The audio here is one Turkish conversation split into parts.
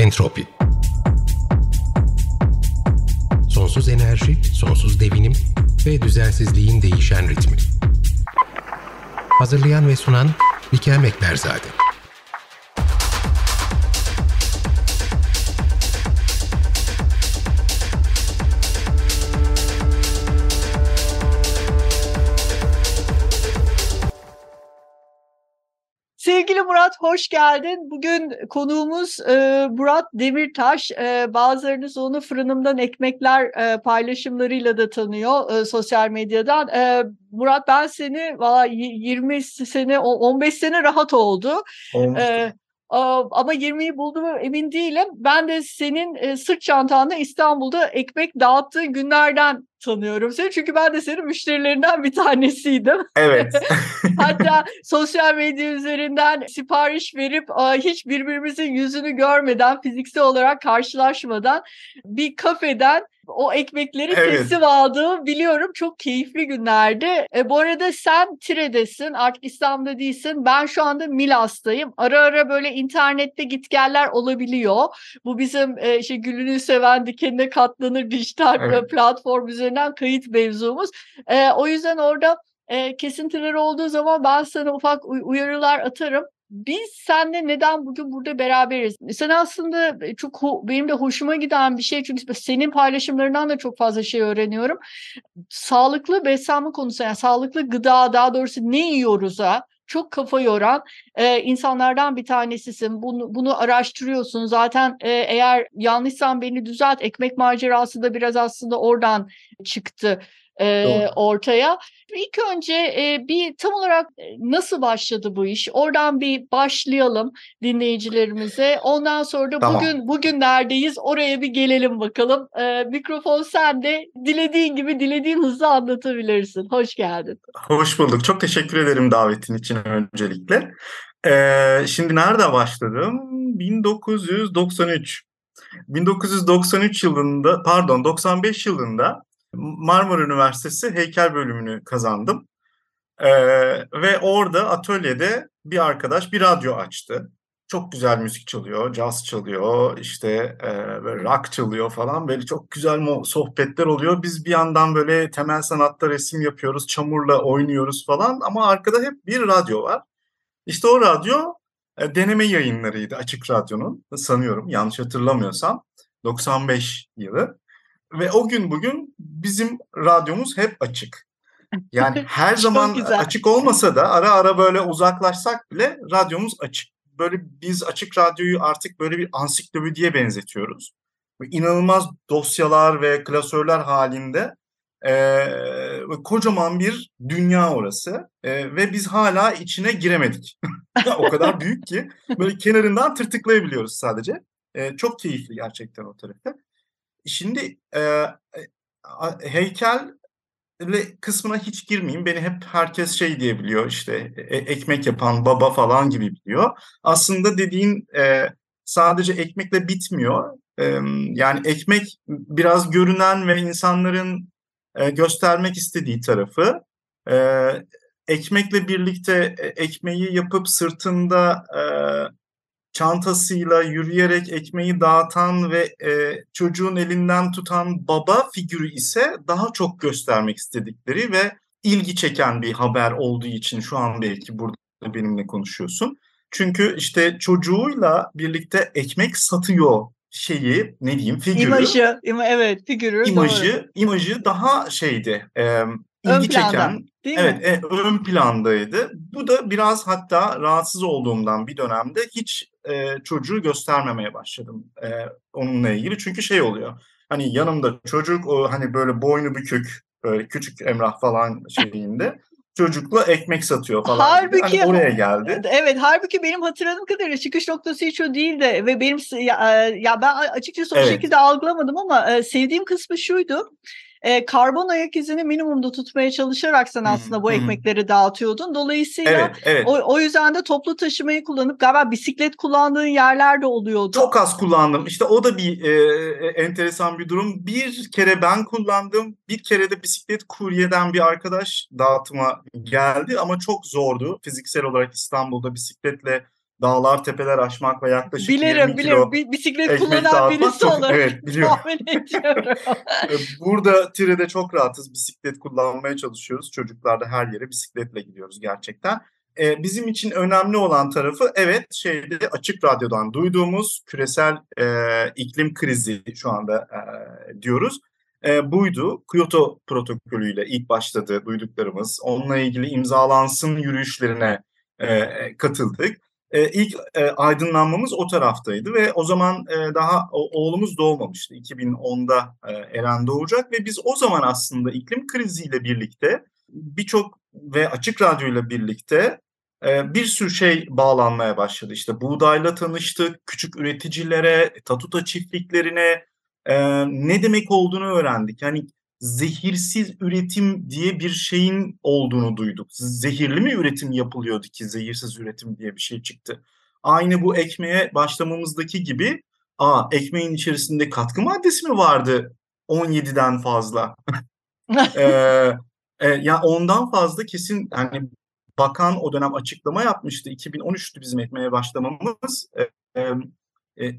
Entropi Sonsuz enerji, sonsuz devinim ve düzensizliğin değişen ritmi. Hazırlayan ve sunan Likel Mekberzade. Hoş geldin. Bugün konuğumuz e, Murat Demirtaş. E, bazılarınız onu fırınımdan ekmekler e, paylaşımlarıyla da tanıyor e, sosyal medyadan. E, Murat ben seni valla 20 sene 15 sene rahat oldu. E, ama 20'yi buldu mu emin değilim. Ben de senin e, sırt çantanda İstanbul'da ekmek dağıttığın günlerden tanıyorum seni. Çünkü ben de senin müşterilerinden bir tanesiydim. Evet. Hatta sosyal medya üzerinden sipariş verip hiç birbirimizin yüzünü görmeden, fiziksel olarak karşılaşmadan bir kafeden o ekmekleri evet. teslim aldığımı biliyorum. Çok keyifli günlerdi. E, bu arada sen Tire'desin, artık İstanbul'da değilsin. Ben şu anda Milas'tayım. Ara ara böyle internette gitgeller olabiliyor. Bu bizim e, işte gülünü seven dikenine katlanır dijital evet. platform üzerinden kayıt mevzumuz. E, o yüzden orada e, kesintiler olduğu zaman ben sana ufak uyarılar atarım biz senle neden bugün burada beraberiz? Sen aslında çok benim de hoşuma giden bir şey çünkü senin paylaşımlarından da çok fazla şey öğreniyorum. Sağlıklı beslenme konusu yani sağlıklı gıda daha doğrusu ne yiyoruz'a çok kafa yoran e, insanlardan bir tanesisin. Bunu, bunu araştırıyorsun. Zaten e, eğer yanlışsam beni düzelt. Ekmek macerası da biraz aslında oradan çıktı e, ortaya. İlk önce e, bir tam olarak nasıl başladı bu iş? Oradan bir başlayalım dinleyicilerimize. Ondan sonra da tamam. bugün bugün neredeyiz? Oraya bir gelelim bakalım. E, mikrofon sende. Dilediğin gibi dilediğin hızla anlatabilirsin. Hoş geldin. Hoş bulduk. Çok teşekkür ederim davetin için öncelikle. Ee, şimdi nerede başladım? 1993. 1993 yılında pardon 95 yılında Marmara Üniversitesi heykel bölümünü kazandım. Ee, ve orada atölyede bir arkadaş bir radyo açtı. Çok güzel müzik çalıyor, caz çalıyor, işte e, böyle rock çalıyor falan. Böyle çok güzel sohbetler oluyor. Biz bir yandan böyle temel sanatta resim yapıyoruz, çamurla oynuyoruz falan. Ama arkada hep bir radyo var. İşte o radyo e, deneme yayınlarıydı Açık Radyo'nun sanıyorum yanlış hatırlamıyorsam 95 yılı. Ve o gün bugün bizim radyomuz hep açık. Yani her zaman açık olmasa da ara ara böyle uzaklaşsak bile radyomuz açık. Böyle biz açık radyoyu artık böyle bir ansiklopediye benzetiyoruz. İnanılmaz dosyalar ve klasörler halinde e, kocaman bir dünya orası e, ve biz hala içine giremedik. o kadar büyük ki böyle kenarından tırtıklayabiliyoruz sadece. E, çok keyifli gerçekten o tarafta. Şimdi e, heykel kısmına hiç girmeyeyim. Beni hep herkes şey diyebiliyor işte e, ekmek yapan baba falan gibi biliyor. Aslında dediğin e, sadece ekmekle bitmiyor. E, yani ekmek biraz görünen ve insanların e, göstermek istediği tarafı. E, ekmekle birlikte e, ekmeği yapıp sırtında e, çantasıyla yürüyerek ekmeği dağıtan ve e, çocuğun elinden tutan baba figürü ise daha çok göstermek istedikleri ve ilgi çeken bir haber olduğu için şu an belki burada benimle konuşuyorsun. Çünkü işte çocuğuyla birlikte ekmek satıyor şeyi ne diyeyim figürü. İmajı, ima, evet figürü. İmajı, doğru. imajı daha şeydi. E, ilgi planda, çeken, değil evet, mi? E, ön plandaydı. Bu da biraz hatta rahatsız olduğumdan bir dönemde hiç e, çocuğu göstermemeye başladım e, onunla ilgili. Çünkü şey oluyor. Hani yanımda çocuk o hani böyle boynu bükük böyle küçük Emrah falan şeyinde çocukla ekmek satıyor falan. Halbuki hani oraya geldi. Evet, halbuki benim hatırladığım kadarıyla çıkış noktası hiç o değildi ve benim ya, ya ben açıkçası o evet. şekilde algılamadım ama e, sevdiğim kısmı şuydu e, karbon ayak izini minimumda tutmaya çalışarak sen aslında bu ekmekleri dağıtıyordun. Dolayısıyla evet, evet. O, o yüzden de toplu taşımayı kullanıp galiba bisiklet kullandığın yerler de oluyordu. Çok az kullandım. İşte o da bir e, enteresan bir durum. Bir kere ben kullandım. Bir kere de bisiklet kuryeden bir arkadaş dağıtıma geldi ama çok zordu. Fiziksel olarak İstanbul'da bisikletle dağlar tepeler aşmak ve yaklaşık bilirim, 20 bilirim. kilo bisiklet kullanan birisi çok, olarak evet, biliyorum. tahmin ediyorum. E, burada Tire'de çok rahatız. Bisiklet kullanmaya çalışıyoruz. Çocuklar da her yere bisikletle gidiyoruz gerçekten. Ee, bizim için önemli olan tarafı evet şeyde açık radyodan duyduğumuz küresel e, iklim krizi şu anda e, diyoruz. E, buydu. Kyoto protokolüyle ilk başladı duyduklarımız. Onunla ilgili imzalansın yürüyüşlerine e, katıldık. E, ilk e, aydınlanmamız o taraftaydı ve o zaman e, daha o, oğlumuz doğmamıştı. 2010'da e, Eren doğacak ve biz o zaman aslında iklim kriziyle birlikte birçok ve açık radyoyla birlikte e, bir sürü şey bağlanmaya başladı. İşte buğdayla tanıştık, küçük üreticilere, tatuta çiftliklerine e, ne demek olduğunu öğrendik. Yani zehirsiz üretim diye bir şeyin olduğunu duyduk. Zehirli mi üretim yapılıyordu ki zehirsiz üretim diye bir şey çıktı. Aynı bu ekmeğe başlamamızdaki gibi aa ekmeğin içerisinde katkı maddesi mi vardı 17'den fazla? ee, e, ya ondan fazla kesin hani bakan o dönem açıklama yapmıştı. 2013'tü bizim ekmeğe başlamamız. E, e,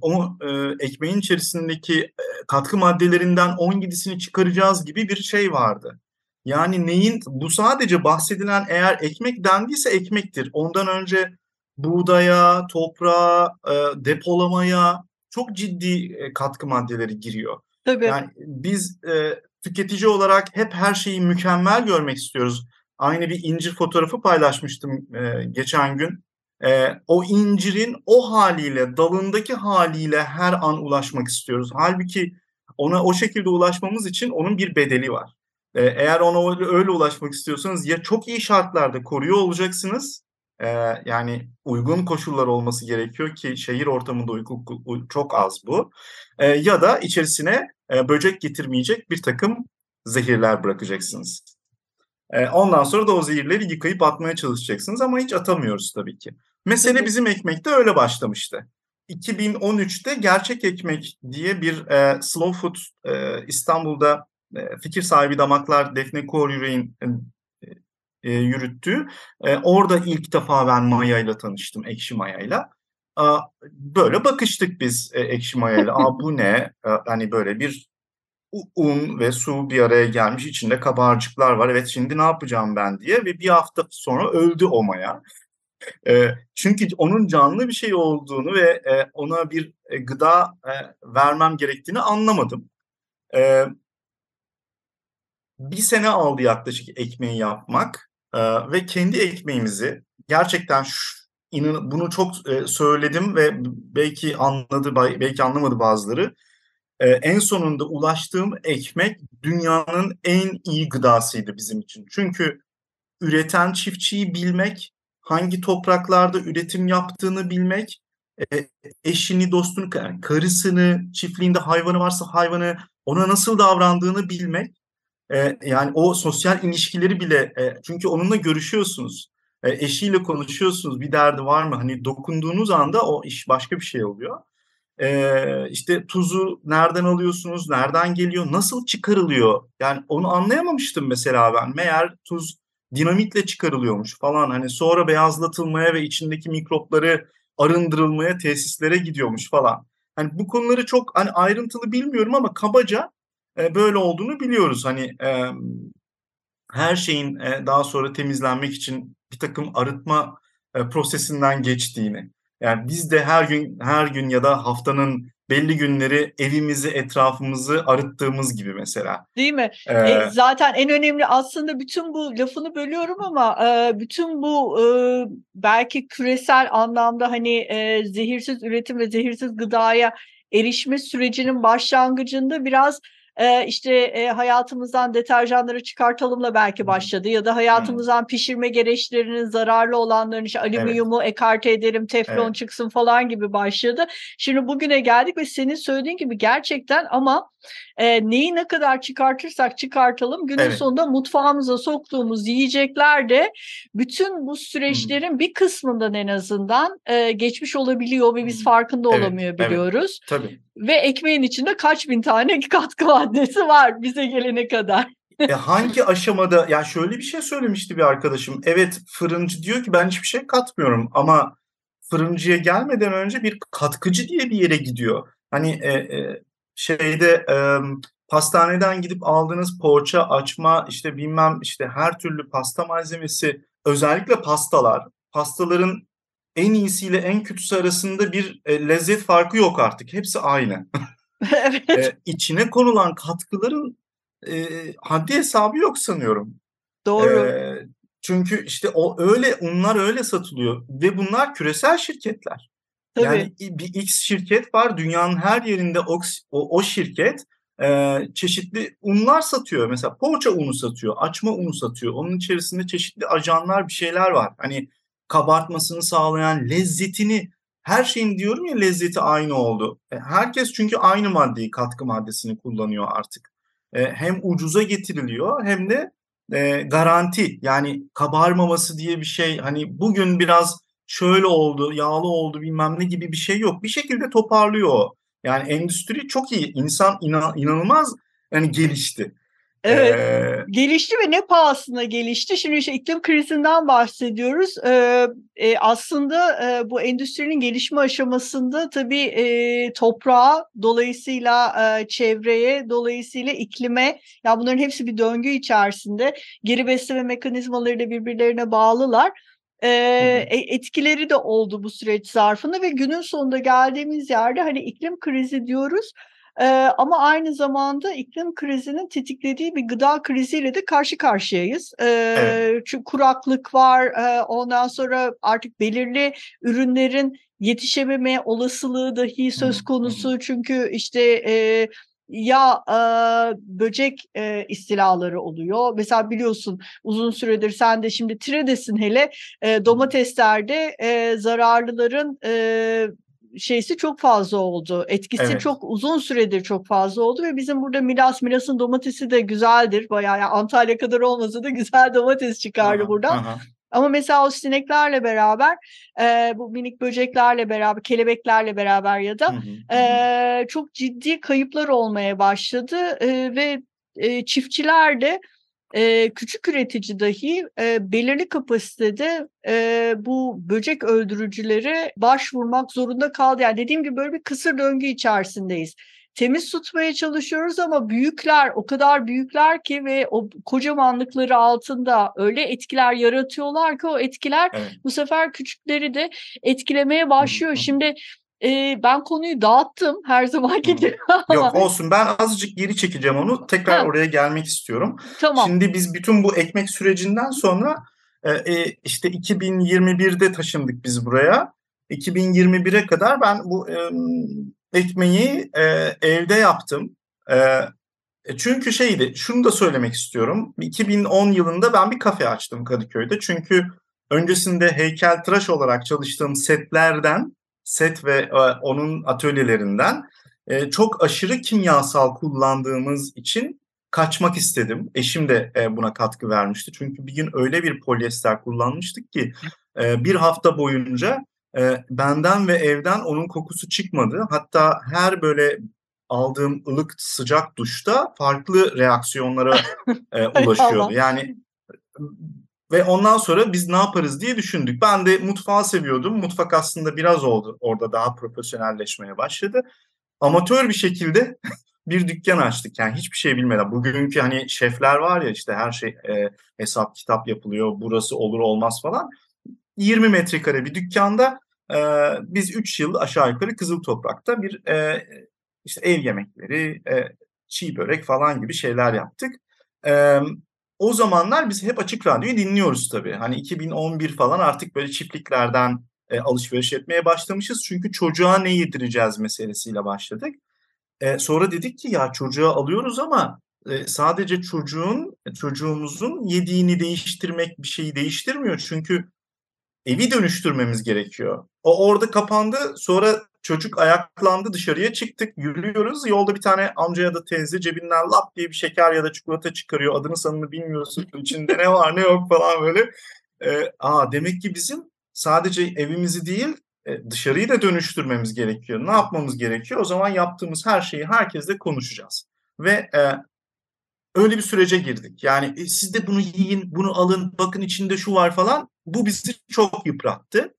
o e, ekmeğin içerisindeki e, katkı maddelerinden 17'sini çıkaracağız gibi bir şey vardı. Yani neyin bu sadece bahsedilen eğer ekmek dendiyse ekmektir. Ondan önce buğdaya, toprağa, e, depolamaya çok ciddi e, katkı maddeleri giriyor. Tabii. Yani biz e, tüketici olarak hep her şeyi mükemmel görmek istiyoruz. Aynı bir incir fotoğrafı paylaşmıştım e, geçen gün. E, o incirin o haliyle, dalındaki haliyle her an ulaşmak istiyoruz. Halbuki ona o şekilde ulaşmamız için onun bir bedeli var. E, eğer ona öyle, ulaşmak istiyorsanız ya çok iyi şartlarda koruyor olacaksınız. E, yani uygun koşullar olması gerekiyor ki şehir ortamında uyku, çok az bu. E, ya da içerisine e, böcek getirmeyecek bir takım zehirler bırakacaksınız. Ondan sonra da o zehirleri yıkayıp atmaya çalışacaksınız ama hiç atamıyoruz tabii ki. Mesele bizim ekmekte öyle başlamıştı. 2013'te Gerçek Ekmek diye bir e, Slow Food e, İstanbul'da e, fikir sahibi damaklar Defne Kor Yüreğin e, e, yürüttüğü. E, orada ilk defa ben Maya ile tanıştım, Ekşi Maya ile. Böyle bakıştık biz e, Ekşi Maya ile. Aa bu ne? E, hani böyle bir un ve su bir araya gelmiş içinde kabarcıklar var. Evet şimdi ne yapacağım ben diye ve bir hafta sonra öldü o maya. E, çünkü onun canlı bir şey olduğunu ve e, ona bir e, gıda e, vermem gerektiğini anlamadım. E, bir sene aldı yaklaşık ekmeği yapmak e, ve kendi ekmeğimizi gerçekten şu, inan, bunu çok e, söyledim ve belki anladı belki anlamadı bazıları e, en sonunda ulaştığım ekmek dünyanın en iyi gıdasıydı bizim için. Çünkü üreten çiftçiyi bilmek, hangi topraklarda üretim yaptığını bilmek, e, eşini, dostunu, karısını, çiftliğinde hayvanı varsa hayvanı, ona nasıl davrandığını bilmek. E, yani o sosyal ilişkileri bile, e, çünkü onunla görüşüyorsunuz. Eşiyle konuşuyorsunuz, bir derdi var mı? Hani dokunduğunuz anda o iş başka bir şey oluyor. Ee, işte tuzu nereden alıyorsunuz, nereden geliyor, nasıl çıkarılıyor? Yani onu anlayamamıştım mesela ben. Meğer tuz dinamitle çıkarılıyormuş falan. Hani sonra beyazlatılmaya ve içindeki mikropları arındırılmaya tesislere gidiyormuş falan. Hani bu konuları çok hani ayrıntılı bilmiyorum ama kabaca e, böyle olduğunu biliyoruz. Hani e, her şeyin e, daha sonra temizlenmek için bir takım arıtma e, prosesinden geçtiğini. Yani biz de her gün her gün ya da haftanın belli günleri evimizi, etrafımızı arıttığımız gibi mesela. Değil mi? Ee, e, zaten en önemli aslında bütün bu lafını bölüyorum ama e, bütün bu e, belki küresel anlamda hani e, zehirsiz üretim ve zehirsiz gıdaya erişme sürecinin başlangıcında biraz e, işte e, hayatımızdan deterjanları çıkartalımla belki başladı ya da hayatımızdan pişirme gereçlerinin zararlı olanların işte alüminyumu evet. ekarte edelim teflon evet. çıksın falan gibi başladı. Şimdi bugüne geldik ve senin söylediğin gibi gerçekten ama e, neyi ne kadar çıkartırsak çıkartalım günün evet. sonunda mutfağımıza soktuğumuz yiyecekler de bütün bu süreçlerin Hı-hı. bir kısmından en azından e, geçmiş olabiliyor ve biz Hı-hı. farkında evet. olamıyor biliyoruz. Evet. Tabii. Ve ekmeğin içinde kaç bin tane katkı maddesi var bize gelene kadar. e hangi aşamada ya şöyle bir şey söylemişti bir arkadaşım. Evet fırıncı diyor ki ben hiçbir şey katmıyorum ama fırıncıya gelmeden önce bir katkıcı diye bir yere gidiyor. Hani e, e, şeyde e, pastaneden gidip aldığınız poğaça, açma, işte bilmem işte her türlü pasta malzemesi, özellikle pastalar, pastaların en iyisiyle en kötüsü arasında bir e, lezzet farkı yok artık. Hepsi aynı. evet. e, içine konulan katkıların e, haddi hesabı yok sanıyorum. Doğru. E, çünkü işte o öyle unlar öyle satılıyor ve bunlar küresel şirketler. Tabii. Yani bir X şirket var dünyanın her yerinde o, o, o şirket e, çeşitli unlar satıyor. Mesela poğaça unu satıyor, açma unu satıyor. Onun içerisinde çeşitli ajanlar bir şeyler var. Hani kabartmasını sağlayan, lezzetini her şeyin diyorum ya lezzeti aynı oldu. E, herkes çünkü aynı maddeyi, katkı maddesini kullanıyor artık. E, hem ucuza getiriliyor hem de e, garanti yani kabarmaması diye bir şey hani bugün biraz şöyle oldu, yağlı oldu bilmem ne gibi bir şey yok. Bir şekilde toparlıyor Yani endüstri çok iyi. İnsan inan, inanılmaz yani gelişti. Evet. Ee, gelişti ve ne pahasına gelişti. Şimdi işte iklim krizinden bahsediyoruz. Ee, e, aslında e, bu endüstrinin gelişme aşamasında tabii e, toprağa, dolayısıyla e, çevreye, dolayısıyla iklime, ya yani bunların hepsi bir döngü içerisinde. Geri besleme mekanizmaları da birbirlerine bağlılar e, etkileri de oldu bu süreç zarfında ve günün sonunda geldiğimiz yerde hani iklim krizi diyoruz e, ama aynı zamanda iklim krizinin tetiklediği bir gıda kriziyle de karşı karşıyayız. E, evet. Çünkü kuraklık var e, ondan sonra artık belirli ürünlerin yetişememe olasılığı dahi söz konusu çünkü işte e, ya e, böcek e, istilaları oluyor. Mesela biliyorsun uzun süredir sen de şimdi Tiredesin hele e, domateslerde e, zararlıların e, şeysi çok fazla oldu. Etkisi evet. çok uzun süredir çok fazla oldu ve bizim burada Milas, Milas'ın domatesi de güzeldir. Bayağı yani Antalya kadar olmasa da güzel domates çıkardı aha, buradan. Aha. Ama mesela o sineklerle beraber e, bu minik böceklerle beraber kelebeklerle beraber ya da e, çok ciddi kayıplar olmaya başladı e, ve e, çiftçiler de e, küçük üretici dahi e, belirli kapasitede e, bu böcek öldürücülere başvurmak zorunda kaldı. Yani dediğim gibi böyle bir kısır döngü içerisindeyiz temiz tutmaya çalışıyoruz ama büyükler o kadar büyükler ki ve o kocamanlıkları altında öyle etkiler yaratıyorlar ki o etkiler evet. bu sefer küçükleri de etkilemeye başlıyor. Şimdi e, ben konuyu dağıttım her zamanki gibi. Yok olsun ben azıcık geri çekeceğim onu tekrar ha. oraya gelmek istiyorum. Tamam. Şimdi biz bütün bu ekmek sürecinden sonra e, işte 2021'de taşındık biz buraya. 2021'e kadar ben bu e, ekmeği e, evde yaptım. E, e, çünkü şeydi, şunu da söylemek istiyorum. 2010 yılında ben bir kafe açtım Kadıköy'de. Çünkü öncesinde heykeltıraş olarak çalıştığım setlerden, set ve e, onun atölyelerinden e, çok aşırı kimyasal kullandığımız için kaçmak istedim. Eşim de e, buna katkı vermişti. Çünkü bir gün öyle bir polyester kullanmıştık ki e, bir hafta boyunca e, benden ve evden onun kokusu çıkmadı. Hatta her böyle aldığım ılık sıcak duşta farklı reaksiyonlara e, ulaşıyordu. Yani ve ondan sonra biz ne yaparız diye düşündük. Ben de mutfağı seviyordum. Mutfak aslında biraz oldu orada daha profesyonelleşmeye başladı. Amatör bir şekilde bir dükkan açtık. Yani hiçbir şey bilmeden. Bugünkü hani şefler var ya işte her şey e, hesap kitap yapılıyor. Burası olur olmaz falan. 20 metrekare bir dükkanda e, biz 3 yıl aşağı yukarı Kızıl Toprak'ta bir e, işte ev yemekleri, e, çiğ börek falan gibi şeyler yaptık. E, o zamanlar biz hep açık radyoyu dinliyoruz tabii. Hani 2011 falan artık böyle çiftliklerden e, alışveriş etmeye başlamışız. Çünkü çocuğa ne yedireceğiz meselesiyle başladık. E, sonra dedik ki ya çocuğa alıyoruz ama e, sadece çocuğun, çocuğumuzun yediğini değiştirmek bir şeyi değiştirmiyor. Çünkü evi dönüştürmemiz gerekiyor. O orada kapandı. Sonra çocuk ayaklandı dışarıya çıktık yürüyoruz. Yolda bir tane amca ya da teyze cebinden lap diye bir şeker ya da çikolata çıkarıyor. Adını sanını bilmiyorsun. İçinde ne var ne yok falan böyle. Ee, aa demek ki bizim sadece evimizi değil e, dışarıyı da dönüştürmemiz gerekiyor. Ne yapmamız gerekiyor? O zaman yaptığımız her şeyi herkesle konuşacağız. Ve e, öyle bir sürece girdik. Yani e, siz de bunu yiyin, bunu alın, bakın içinde şu var falan. Bu bizi çok yıprattı.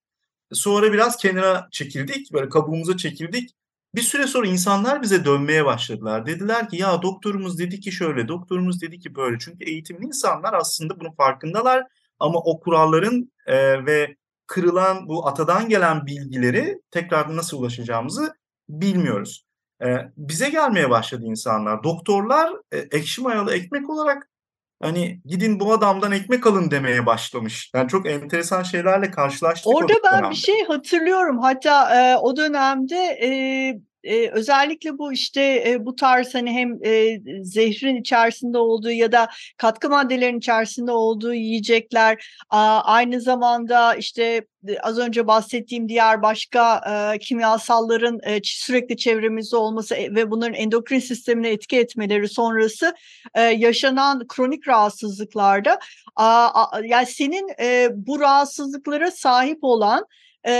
Sonra biraz kenara çekildik, böyle kabuğumuza çekildik. Bir süre sonra insanlar bize dönmeye başladılar. Dediler ki ya doktorumuz dedi ki şöyle, doktorumuz dedi ki böyle. Çünkü eğitimli insanlar aslında bunun farkındalar ama o kuralların e, ve kırılan bu atadan gelen bilgileri tekrar nasıl ulaşacağımızı bilmiyoruz. E, bize gelmeye başladı insanlar. Doktorlar e, ekşi mayalı ekmek olarak hani gidin bu adamdan ekmek alın demeye başlamış. Yani çok enteresan şeylerle karşılaştık. Orada ben bir şey hatırlıyorum. Hatta e, o dönemde e, e, özellikle bu işte e, bu tarz hani hem e, zehrin içerisinde olduğu ya da katkı maddelerin içerisinde olduğu yiyecekler a, aynı zamanda işte az önce bahsettiğim diğer başka e, kimyasalların e, sürekli çevremizde olması e, ve bunların endokrin sistemine etki etmeleri sonrası e, yaşanan kronik rahatsızlıklarda a, a, yani senin e, bu rahatsızlıklara sahip olan e,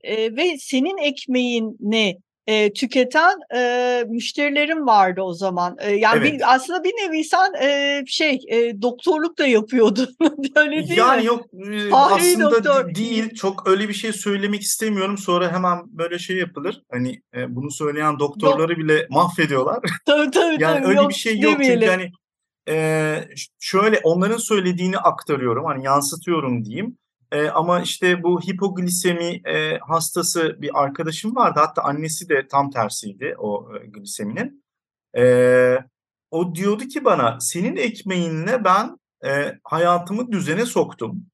e, ve senin ekmeğini e, tüketen e, müşterilerim vardı o zaman. E, yani evet. bir, aslında bir nevi sen e, şey e, doktorluk da yapıyordun. öyle değil yani mi? yok e, aslında doktor. değil. Çok öyle bir şey söylemek istemiyorum. Sonra hemen böyle şey yapılır. Hani e, bunu söyleyen doktorları Dok- bile mahvediyorlar. Tabii tabii. yani tabii, öyle yok, bir şey yok demeyelim. çünkü hani e, şöyle onların söylediğini aktarıyorum. Hani yansıtıyorum diyeyim. E, ama işte bu hipoglisemi e, hastası bir arkadaşım vardı. Hatta annesi de tam tersiydi o e, gliseminin. E, o diyordu ki bana senin ekmeğinle ben e, hayatımı düzene soktum.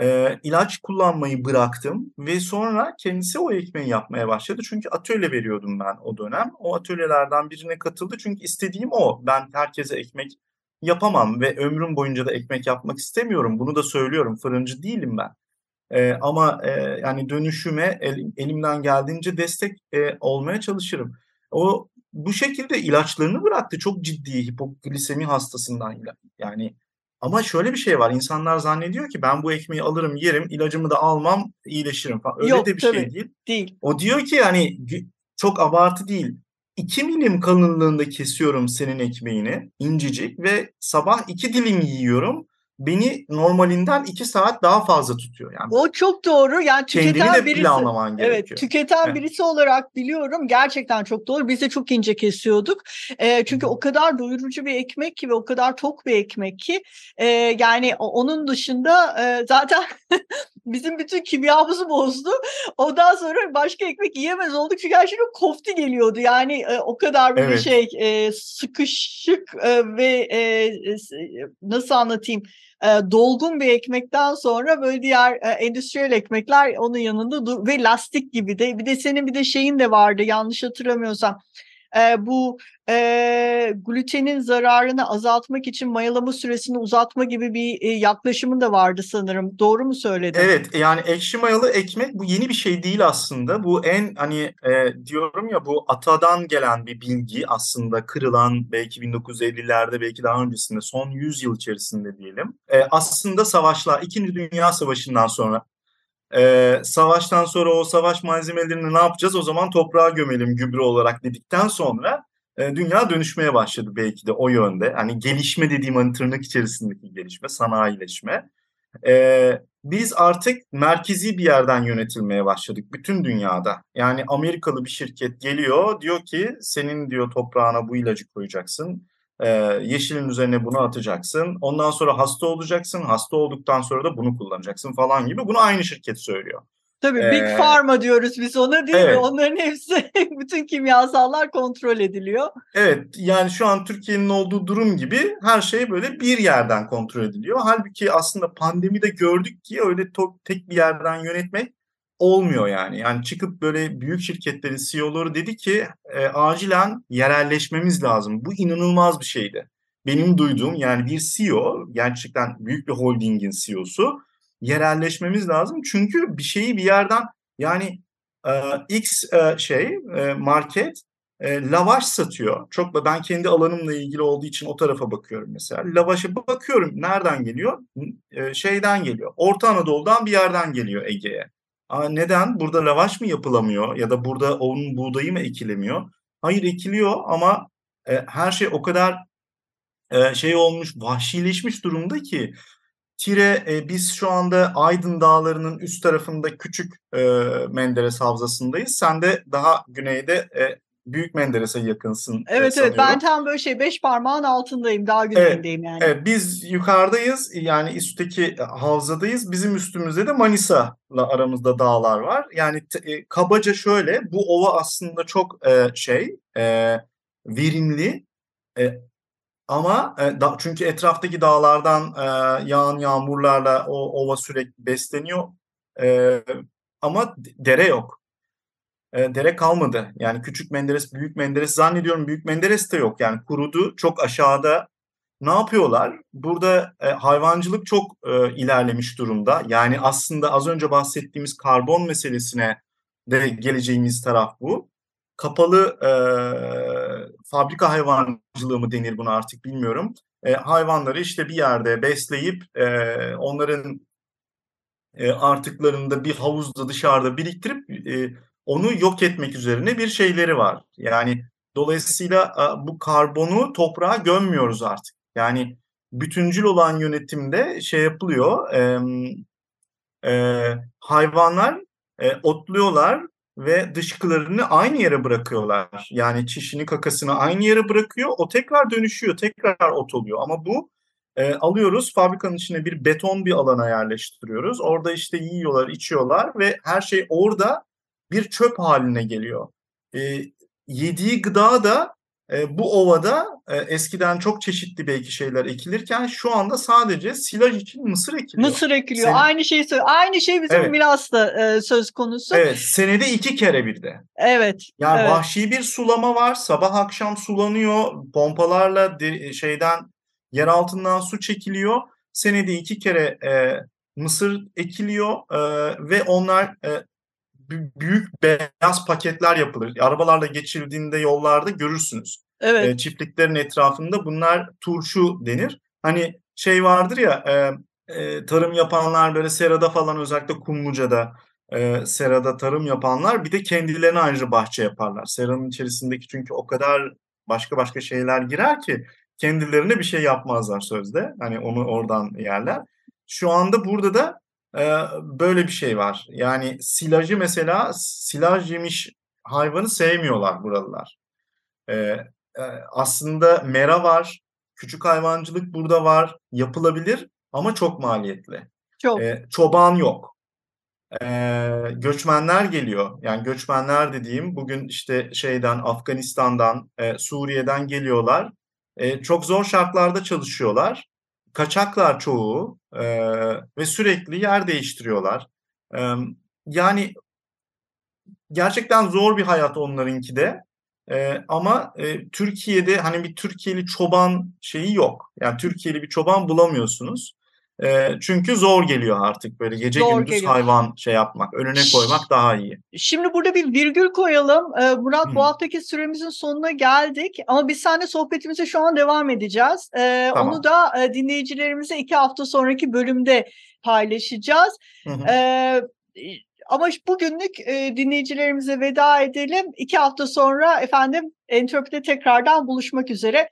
E, ilaç kullanmayı bıraktım ve sonra kendisi o ekmeği yapmaya başladı. Çünkü atölye veriyordum ben o dönem. O atölyelerden birine katıldı çünkü istediğim o. Ben herkese ekmek yapamam ve ömrüm boyunca da ekmek yapmak istemiyorum. Bunu da söylüyorum. Fırıncı değilim ben. E, ama e, yani dönüşüme el, elimden geldiğince destek e, olmaya çalışırım. O bu şekilde ilaçlarını bıraktı. Çok ciddi hipoglisemi hastasından yani ama şöyle bir şey var. İnsanlar zannediyor ki ben bu ekmeği alırım, yerim, ilacımı da almam, iyileşirim falan. Öyle Yok, de bir tabii, şey değil. Değil. O diyor ki yani çok abartı değil. 2 milim kalınlığında kesiyorum senin ekmeğini incecik ve sabah 2 dilim yiyorum beni normalinden iki saat daha fazla tutuyor. Yani o çok doğru. Yani tüketen de birisi. planlaman gerekiyor. Evet, tüketen evet. birisi olarak biliyorum. Gerçekten çok doğru. Biz de çok ince kesiyorduk. E, çünkü o kadar doyurucu bir ekmek ki ve o kadar tok bir ekmek ki e, yani onun dışında e, zaten bizim bütün kimyamızı bozdu. Ondan sonra başka ekmek yiyemez olduk çünkü her şey kofti geliyordu. Yani e, o kadar böyle evet. şey e, sıkışık e, ve e, nasıl anlatayım e, dolgun bir ekmekten sonra böyle diğer e, endüstriyel ekmekler onun yanında dur ve lastik gibi de bir de senin bir de şeyin de vardı yanlış hatırlamıyorsam e, bu e, glutenin zararını azaltmak için mayalama süresini uzatma gibi bir e, yaklaşımın da vardı sanırım. Doğru mu söyledim? Evet yani ekşi mayalı ekmek bu yeni bir şey değil aslında. Bu en hani e, diyorum ya bu atadan gelen bir bilgi aslında kırılan belki 1950'lerde belki daha öncesinde son 100 yıl içerisinde diyelim. E, aslında savaşlar 2. Dünya Savaşı'ndan sonra ee, savaştan sonra o savaş malzemelerini ne yapacağız? O zaman toprağa gömelim gübre olarak dedikten sonra e, dünya dönüşmeye başladı belki de o yönde. Hani gelişme dediğim hani tırnak içerisindeki gelişme, sanayileşme. Ee, biz artık merkezi bir yerden yönetilmeye başladık bütün dünyada. Yani Amerikalı bir şirket geliyor diyor ki senin diyor toprağına bu ilacı koyacaksın e, yeşilin üzerine bunu atacaksın. Ondan sonra hasta olacaksın. Hasta olduktan sonra da bunu kullanacaksın falan gibi. Bunu aynı şirket söylüyor. Tabii ee, Big Pharma diyoruz biz ona değil evet. mi? Onların hepsi bütün kimyasallar kontrol ediliyor. Evet yani şu an Türkiye'nin olduğu durum gibi her şey böyle bir yerden kontrol ediliyor. Halbuki aslında pandemide gördük ki öyle tek bir yerden yönetmek olmuyor yani. Yani çıkıp böyle büyük şirketlerin CEO'ları dedi ki e, acilen yerelleşmemiz lazım. Bu inanılmaz bir şeydi. Benim duyduğum yani bir CEO gerçekten büyük bir holdingin CEO'su yerelleşmemiz lazım. Çünkü bir şeyi bir yerden yani e, X e, şey e, market e, lavaş satıyor. Çok ben kendi alanımla ilgili olduğu için o tarafa bakıyorum mesela. Lavaşa bakıyorum nereden geliyor? E, şeyden geliyor. Orta Anadolu'dan bir yerden geliyor Ege'ye. Aa, neden? Burada lavaş mı yapılamıyor ya da burada onun buğdayı mı ekilemiyor? Hayır ekiliyor ama e, her şey o kadar e, şey olmuş, vahşileşmiş durumda ki Tire e, biz şu anda Aydın Dağları'nın üst tarafında küçük e, Menderes Havzası'ndayız. Sen de daha güneyde e, Büyük Menderes'e yakınsın. Evet evet ben tam böyle şey beş parmağın altındayım daha güneyindeyim evet, yani. Evet, biz yukarıdayız yani üstteki havzadayız. Bizim üstümüzde de Manisa'la aramızda dağlar var. Yani e, kabaca şöyle bu ova aslında çok e, şey e, verimli e, ama e, da, çünkü etraftaki dağlardan e, yağan yağmurlarla o ova sürekli besleniyor. E, ama dere yok. E, dere kalmadı. Yani küçük Menderes, büyük Menderes zannediyorum büyük Menderes de yok. Yani kurudu çok aşağıda. Ne yapıyorlar? Burada e, hayvancılık çok e, ilerlemiş durumda. Yani aslında az önce bahsettiğimiz karbon meselesine de geleceğimiz taraf bu kapalı e, fabrika hayvancılığı mı denir buna artık bilmiyorum. E, hayvanları işte bir yerde besleyip e, onların e, artıklarını da bir havuzda dışarıda biriktirip e, onu yok etmek üzerine bir şeyleri var. Yani dolayısıyla bu karbonu toprağa gömmüyoruz artık. Yani bütüncül olan yönetimde şey yapılıyor. E, e, hayvanlar e, otluyorlar ve dışkılarını aynı yere bırakıyorlar. Yani çişini kakasını aynı yere bırakıyor. O tekrar dönüşüyor, tekrar ot oluyor. Ama bu e, alıyoruz fabrikanın içine bir beton bir alana yerleştiriyoruz. Orada işte yiyorlar, içiyorlar ve her şey orada bir çöp haline geliyor. E, yediği gıda da e, bu ovada e, eskiden çok çeşitli belki şeyler ekilirken şu anda sadece silaj için mısır ekiliyor. Mısır ekiliyor. Senin... Aynı şey aynı şey bizim evet. Milas'ta e, söz konusu. Evet, senede iki kere bir de. Evet. Yani evet. vahşi bir sulama var. Sabah akşam sulanıyor. Pompalarla de, şeyden yer altından su çekiliyor. Senede iki kere e, mısır ekiliyor e, ve onlar e, büyük beyaz paketler yapılır. Arabalarla geçildiğinde yollarda görürsünüz. Evet. E, çiftliklerin etrafında bunlar turşu denir. Hani şey vardır ya e, e, tarım yapanlar böyle serada falan özellikle Kumluca'da e, serada tarım yapanlar bir de kendilerine ayrıca bahçe yaparlar. Seranın içerisindeki çünkü o kadar başka başka şeyler girer ki kendilerine bir şey yapmazlar sözde. Hani onu oradan yerler. Şu anda burada da böyle bir şey var. Yani silajı mesela silaj yemiş hayvanı sevmiyorlar buralılar. aslında mera var, küçük hayvancılık burada var, yapılabilir ama çok maliyetli. Çok. çoban yok. göçmenler geliyor. Yani göçmenler dediğim bugün işte şeyden Afganistan'dan, Suriye'den geliyorlar. çok zor şartlarda çalışıyorlar kaçaklar çoğu e, ve sürekli yer değiştiriyorlar. E, yani gerçekten zor bir hayat onlarınki de. E, ama e, Türkiye'de hani bir Türkiye'li çoban şeyi yok. Yani Türkiye'li bir çoban bulamıyorsunuz. E, çünkü zor geliyor artık böyle gece zor gündüz geliyor. hayvan şey yapmak, önüne koymak daha iyi. Şimdi burada bir virgül koyalım. Ee, Murat Hı. bu haftaki süremizin sonuna geldik ama biz seninle sohbetimize şu an devam edeceğiz. Ee, tamam. Onu da e, dinleyicilerimize iki hafta sonraki bölümde paylaşacağız. Hı hı. Ee, ama bugünlük e, dinleyicilerimize veda edelim. İki hafta sonra efendim Entropide tekrardan buluşmak üzere.